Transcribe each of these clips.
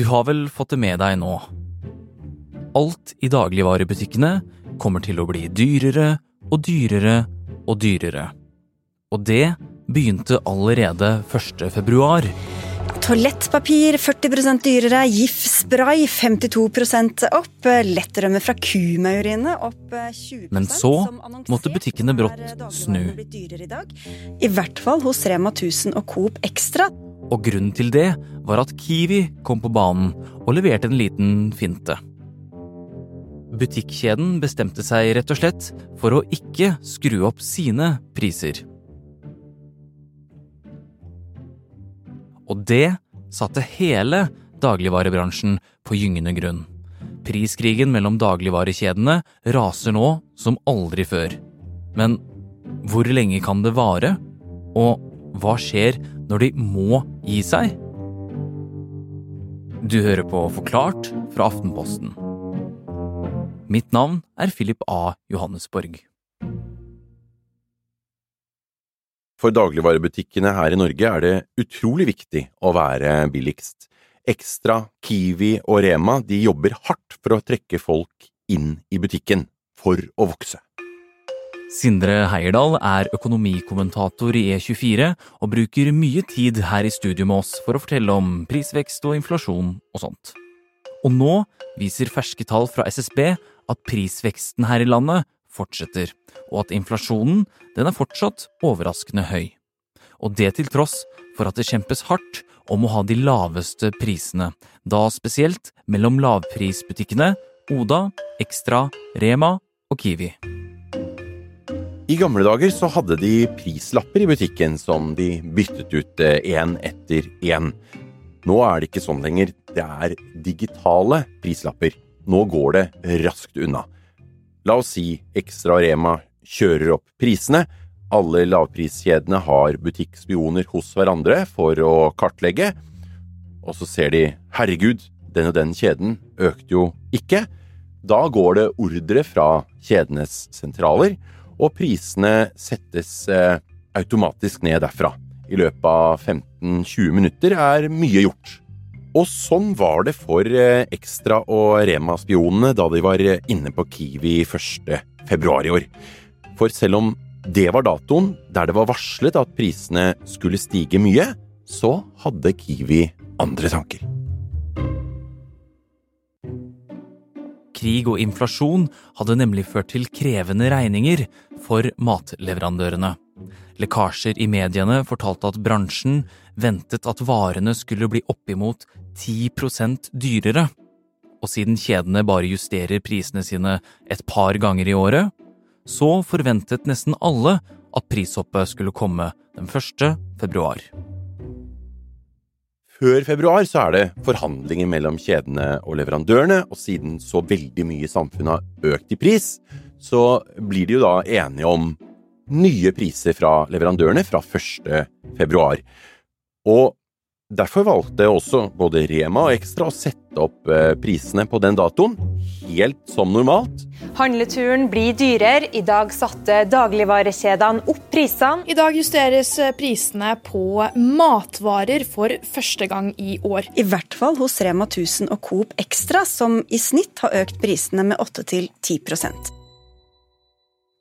Du har vel fått det med deg nå. Alt i dagligvarebutikkene kommer til å bli dyrere og dyrere og dyrere. Og det begynte allerede 1. februar. Toalettpapir 40 dyrere, GIF-spray 52% opp, lettrømme fra kumeieriene opp 20 Men så måtte butikkene brått snu. I hvert fall hos Rema 1000 og Coop Extra. Og grunnen til det var at Kiwi kom på banen og leverte en liten finte. Butikkjeden bestemte seg rett og slett for å ikke skru opp sine priser. Og det satte hele dagligvarebransjen på gyngende grunn. Priskrigen mellom dagligvarekjedene raser nå som aldri før. Men hvor lenge kan det vare? Og hva skjer når de må gi seg? Du hører på Forklart fra Aftenposten. Mitt navn er Philip A. Johannesborg. For dagligvarebutikkene her i Norge er det utrolig viktig å være billigst. Ekstra, Kiwi og Rema de jobber hardt for å trekke folk inn i butikken for å vokse. Sindre Heierdal er økonomikommentator i E24 og bruker mye tid her i studio med oss for å fortelle om prisvekst og inflasjon og sånt. Og nå viser ferske tall fra SSB at prisveksten her i landet fortsetter, og at inflasjonen den er fortsatt overraskende høy. Og det til tross for at det kjempes hardt om å ha de laveste prisene, da spesielt mellom lavprisbutikkene Oda, Extra, Rema og Kiwi. I gamle dager så hadde de prislapper i butikken som de byttet ut én etter én. Nå er det ikke sånn lenger. Det er digitale prislapper. Nå går det raskt unna. La oss si Ekstra Rema kjører opp prisene. Alle lavpriskjedene har butikkspioner hos hverandre for å kartlegge. Og så ser de herregud, den og den kjeden økte jo ikke. Da går det ordre fra kjedenes sentraler og prisene settes eh, automatisk ned derfra. I løpet av 15-20 minutter er mye gjort. Og sånn var det for Ekstra og Rema-spionene da de var inne på Kiwi 1. februar i år. For selv om det var datoen der det var varslet at prisene skulle stige mye, så hadde Kiwi andre tanker. Krig og inflasjon hadde nemlig ført til krevende regninger for matleverandørene. Lekkasjer i mediene fortalte at bransjen ventet at varene skulle bli oppimot 10% dyrere. Og siden kjedene bare justerer prisene sine et par ganger i året, så forventet nesten alle at prishoppet skulle komme den 1. februar. Før februar så er det forhandlinger mellom kjedene og leverandørene, og siden så veldig mye i samfunnet har økt i pris, så blir de jo da enige om nye priser fra leverandørene fra 1. februar. Og Derfor valgte også både Rema og Ekstra å sette opp eh, prisene på den datoen, helt som normalt. Handleturen blir dyrere. I dag satte dagligvarekjedene opp prisene. I dag justeres eh, prisene på matvarer for første gang i år. I hvert fall hos Rema 1000 og Coop Extra, som i snitt har økt prisene med 8-10%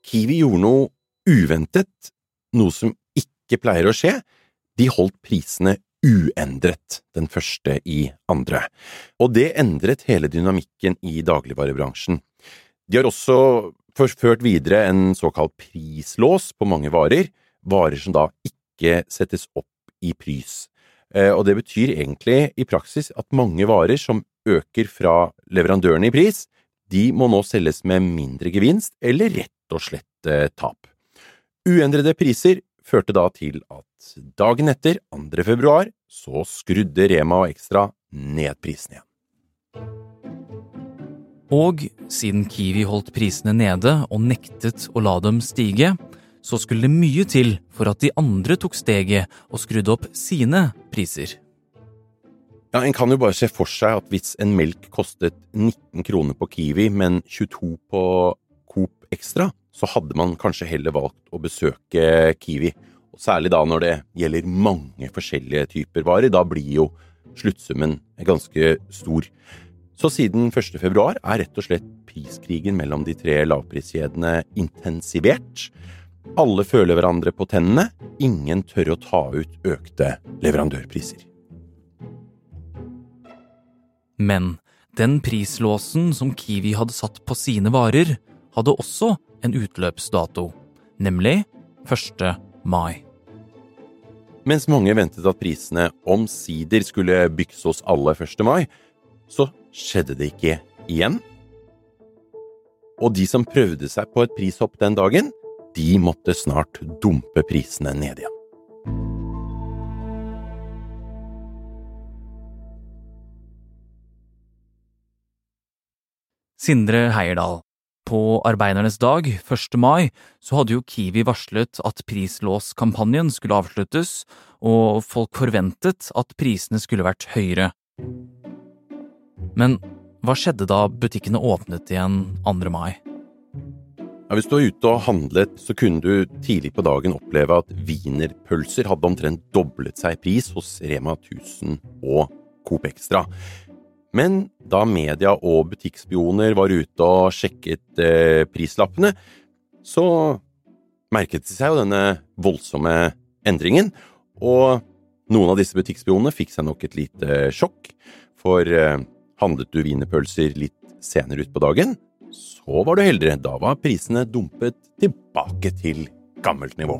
Kiwi gjorde noe uventet, noe som ikke pleier å skje. De holdt prisene uendret den første i andre, og det endret hele dynamikken i dagligvarebransjen. De har også ført videre en såkalt prislås på mange varer, varer som da ikke settes opp i pris. Eh, og det betyr egentlig i praksis at mange varer som øker fra leverandørene i pris, de må nå selges med mindre gevinst eller rett og slett eh, tap. Uendrede priser førte da til at dagen etter, 2. februar, så skrudde Rema og Extra ned prisen igjen. Og siden Kiwi holdt prisene nede og nektet å la dem stige, så skulle det mye til for at de andre tok steget og skrudde opp sine priser. Ja, En kan jo bare se for seg at hvis en melk kostet 19 kroner på Kiwi, men 22 på Coop Extra, så hadde man kanskje heller valgt å besøke Kiwi. Særlig da når det gjelder mange forskjellige typer varer. Da blir jo sluttsummen ganske stor. Så siden 1. februar er rett og slett priskrigen mellom de tre lavpriskjedene intensivert. Alle føler hverandre på tennene, ingen tør å ta ut økte leverandørpriser. Men den prislåsen som Kiwi hadde satt på sine varer, hadde også en utløpsdato, nemlig 1. mai. Mens mange ventet at prisene omsider skulle bykse hos alle 1. mai, så skjedde det ikke igjen. Og de som prøvde seg på et prishopp den dagen, de måtte snart dumpe prisene ned igjen. Sindre Heierdal. På arbeidernes dag, 1. mai, så hadde jo Kiwi varslet at prislåskampanjen skulle avsluttes, og folk forventet at prisene skulle vært høyere. Men hva skjedde da butikkene åpnet igjen 2. mai? Ja, hvis du var ute og handlet, så kunne du tidlig på dagen oppleve at wienerpølser hadde omtrent doblet seg i pris hos Rema 1000 og Coop Extra. Men da media og butikkspioner var ute og sjekket eh, prislappene, så merket de seg jo denne voldsomme endringen, og noen av disse butikkspionene fikk seg nok et lite sjokk, for eh, handlet du wienerpølser litt senere ut på dagen, så var du heldigere, da var prisene dumpet tilbake til gammelt nivå.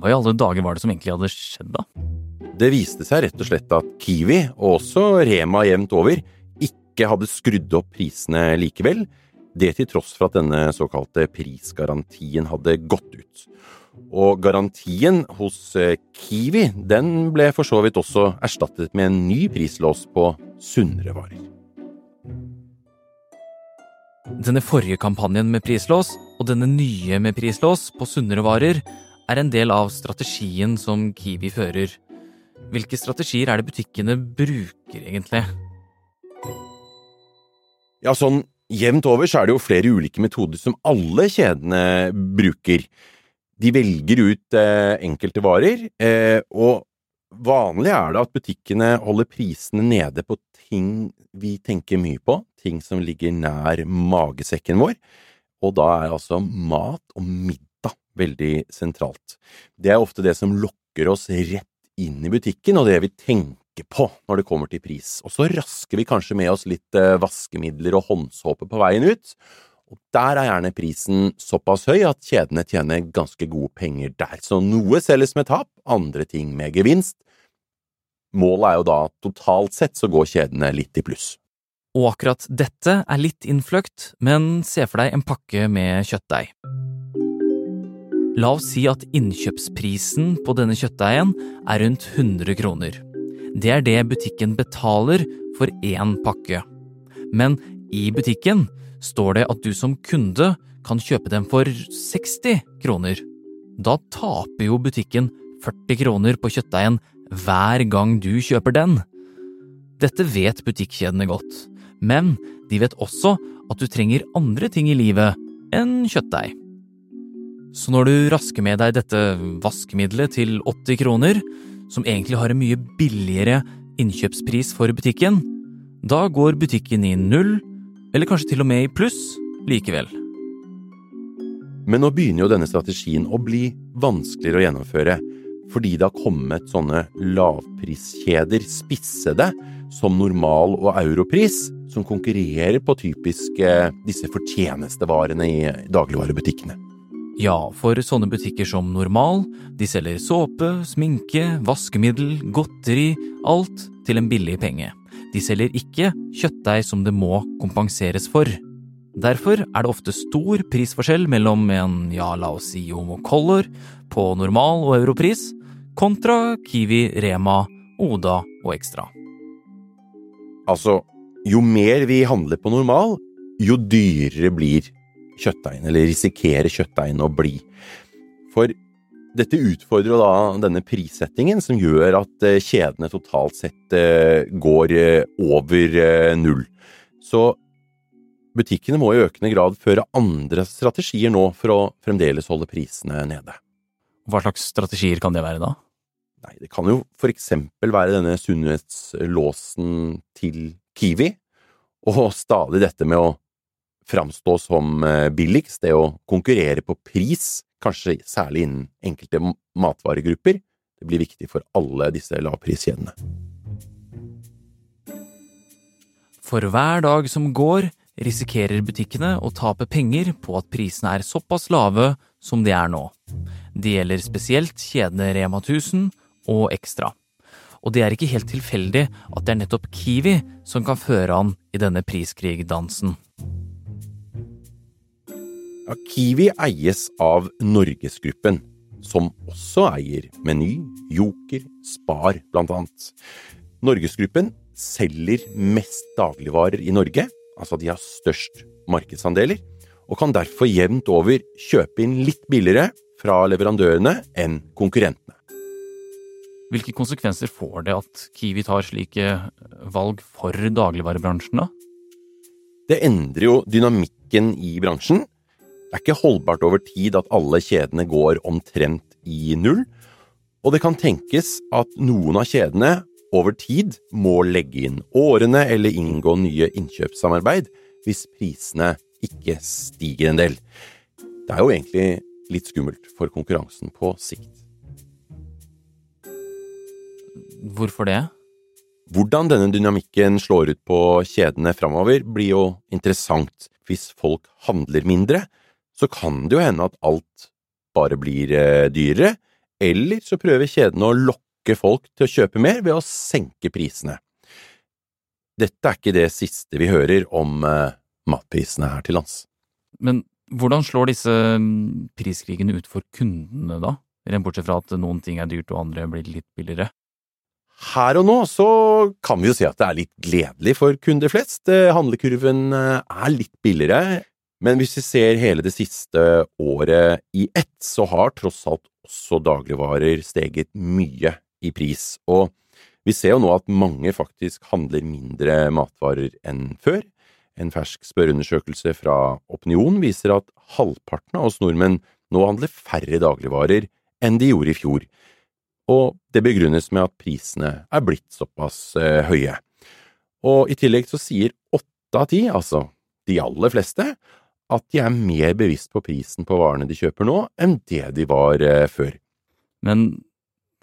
Hva i alle dager var det som egentlig hadde skjedd, da? Det viste seg rett og slett at Kiwi, og også Rema jevnt over, ikke hadde skrudd opp prisene likevel, det til tross for at denne såkalte prisgarantien hadde gått ut. Og garantien hos eh, Kiwi den ble for så vidt også erstattet med en ny prislås på sunnere varer. Denne forrige kampanjen med prislås og denne nye med prislås på sunnere varer er en del av strategien som Kiwi fører. Hvilke strategier er det butikkene bruker, egentlig? Ja, sånn jevnt over så er det jo flere ulike metoder som alle kjedene bruker. De velger ut eh, enkelte varer, eh, og vanlig er det at butikkene holder prisene nede på ting vi tenker mye på, ting som ligger nær magesekken vår, og da er altså mat og middag veldig sentralt. Det er ofte det som lokker oss rett inn i butikken, og det vi tenker på når det kommer til pris. Og så rasker vi kanskje med oss litt eh, vaskemidler og håndsåpe på veien ut. Og der er gjerne prisen såpass høy at kjedene tjener ganske gode penger der. Så noe selges med tap, andre ting med gevinst. Målet er jo da totalt sett så går kjedene litt i pluss. Og akkurat dette er litt innfløkt, men se for deg en pakke med kjøttdeig. La oss si at innkjøpsprisen på denne kjøttdeigen er rundt 100 kroner. Det er det butikken betaler for én pakke. Men i butikken står det at du som kunde kan kjøpe den for 60 kroner. Da taper jo butikken 40 kroner på kjøttdeigen hver gang du kjøper den. Dette vet butikkjedene godt, men de vet også at du trenger andre ting i livet enn kjøttdeig. Så når du rasker med deg dette vaskemiddelet til 80 kroner, som egentlig har en mye billigere innkjøpspris for butikken, da går butikken i null, eller kanskje til og med i pluss, likevel. Men nå begynner jo denne strategien å bli vanskeligere å gjennomføre, fordi det har kommet sånne lavpriskjeder, spissede, som normal- og europris, som konkurrerer på typisk disse fortjenestevarene i dagligvarebutikkene. Ja, for sånne butikker som Normal, de selger såpe, sminke, vaskemiddel, godteri, alt til en billig penge. De selger ikke kjøttdeig som det må kompenseres for. Derfor er det ofte stor prisforskjell mellom en, ja, la oss si Homo Color på normal og europris, kontra Kiwi, Rema, Oda og Extra. Altså, jo mer vi handler på normal, jo dyrere blir kjøttdeigen, eller risikere kjøttdeigen å bli. For dette utfordrer da denne prissettingen, som gjør at eh, kjedene totalt sett eh, går eh, over null. Så butikkene må i økende grad føre andre strategier nå for å fremdeles holde prisene nede. Hva slags strategier kan det være da? Nei, det kan jo for eksempel være denne sunnhetslåsen til Kiwi, og stadig dette med å framstå som eh, billigst, det å konkurrere på pris, kanskje særlig innen enkelte matvaregrupper, det blir viktig for alle disse lavpriskjedene. For hver dag som går, risikerer butikkene å tape penger på at prisene er såpass lave som de er nå. Det gjelder spesielt kjedene Rema 1000 og Ekstra. Og det er ikke helt tilfeldig at det er nettopp Kiwi som kan føre an i denne priskrigdansen. Ja, Kiwi eies av Norgesgruppen, som også eier Meny, Joker, Spar annet. Norgesgruppen selger mest dagligvarer i Norge, altså de har størst markedsandeler, og kan derfor jevnt over kjøpe inn litt billigere fra leverandørene enn konkurrentene. Hvilke konsekvenser får det at Kiwi tar slike valg for dagligvarebransjen, da? Det endrer jo dynamikken i bransjen. Det er ikke holdbart over tid at alle kjedene går omtrent i null, og det kan tenkes at noen av kjedene over tid må legge inn årene eller inngå nye innkjøpssamarbeid hvis prisene ikke stiger en del. Det er jo egentlig litt skummelt for konkurransen på sikt. Hvorfor det? Hvordan denne dynamikken slår ut på kjedene framover, blir jo interessant. Hvis folk handler mindre, så kan det jo hende at alt bare blir eh, dyrere, eller så prøver kjedene å lokke folk til å kjøpe mer ved å senke prisene. Dette er ikke det siste vi hører om eh, matprisene her til lands. Men hvordan slår disse mm, priskrigene ut for kundene, da? Rent bortsett fra at noen ting er dyrt og andre blir litt billigere. Her og nå så kan vi jo si at det er litt gledelig for kunder flest. Eh, handlekurven er litt billigere, men hvis vi ser hele det siste året i ett, så har tross alt også dagligvarer steget mye i pris. Og vi ser jo nå at mange faktisk handler mindre matvarer enn før. En fersk spørreundersøkelse fra Opinion viser at halvparten av oss nordmenn nå handler færre dagligvarer enn de gjorde i fjor, og det begrunnes med at prisene er blitt såpass eh, høye. Og i tillegg så sier åtte av ti, altså de aller fleste, at de er mer bevisst på prisen på varene de kjøper nå, enn det de var eh, før. Men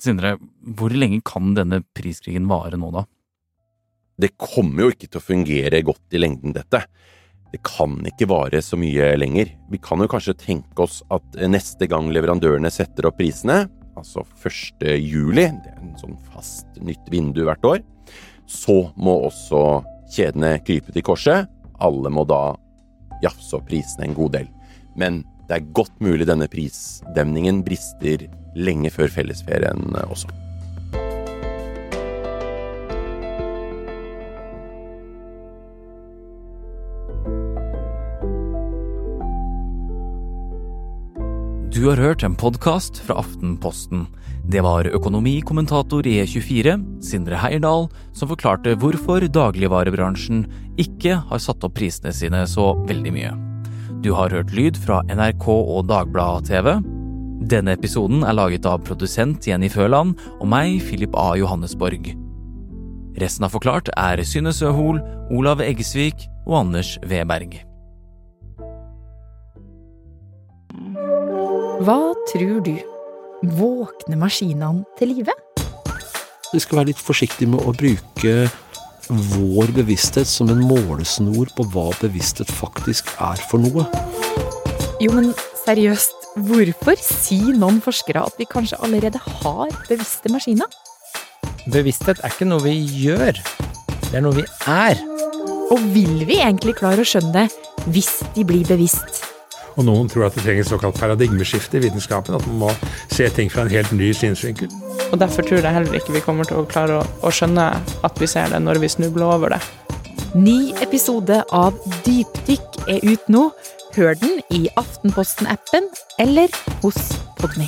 Sindre, hvor lenge kan denne priskrigen vare nå, da? Det kommer jo ikke til å fungere godt i lengden, dette. Det kan ikke vare så mye lenger. Vi kan jo kanskje tenke oss at neste gang leverandørene setter opp prisene, altså 1. juli, det er en sånn fast nytt vindu hvert år, så må også kjedene krype til korset. Alle må da jafse opp prisene en god del. Men det er godt mulig denne prisdemningen brister lenge før fellesferien også. Du har hørt en podkast fra Aftenposten. Det var økonomikommentator i E24, Sindre Heierdal, som forklarte hvorfor dagligvarebransjen ikke har satt opp prisene sine så veldig mye. Du har hørt lyd fra NRK og Dagbladet TV. Denne episoden er laget av produsent Jenny Føland og meg, Philip A. Johannesborg. Resten av Forklart er Synne Søhol, Olav Eggesvik og Anders Weberg. Hva tror du? Våkner maskinene til live? Vi skal være litt forsiktige med å bruke vår bevissthet som en målesnor på hva bevissthet faktisk er for noe. Jo, men seriøst, hvorfor sier noen forskere at vi kanskje allerede har bevisste maskiner? Bevissthet er ikke noe vi gjør, det er noe vi er. Og vil vi egentlig klare å skjønne det hvis de blir bevisst? Og noen tror at det trenger et såkalt paradigmeskifte i vitenskapen. At man må se ting fra en helt ny synsvinkel. Og Derfor tror jeg heller ikke vi kommer til å klare å, å skjønne at vi ser det når vi snubler over det. Ny episode av Dypdykk er ut nå. Hør den i Aftenposten-appen eller hos Podmy.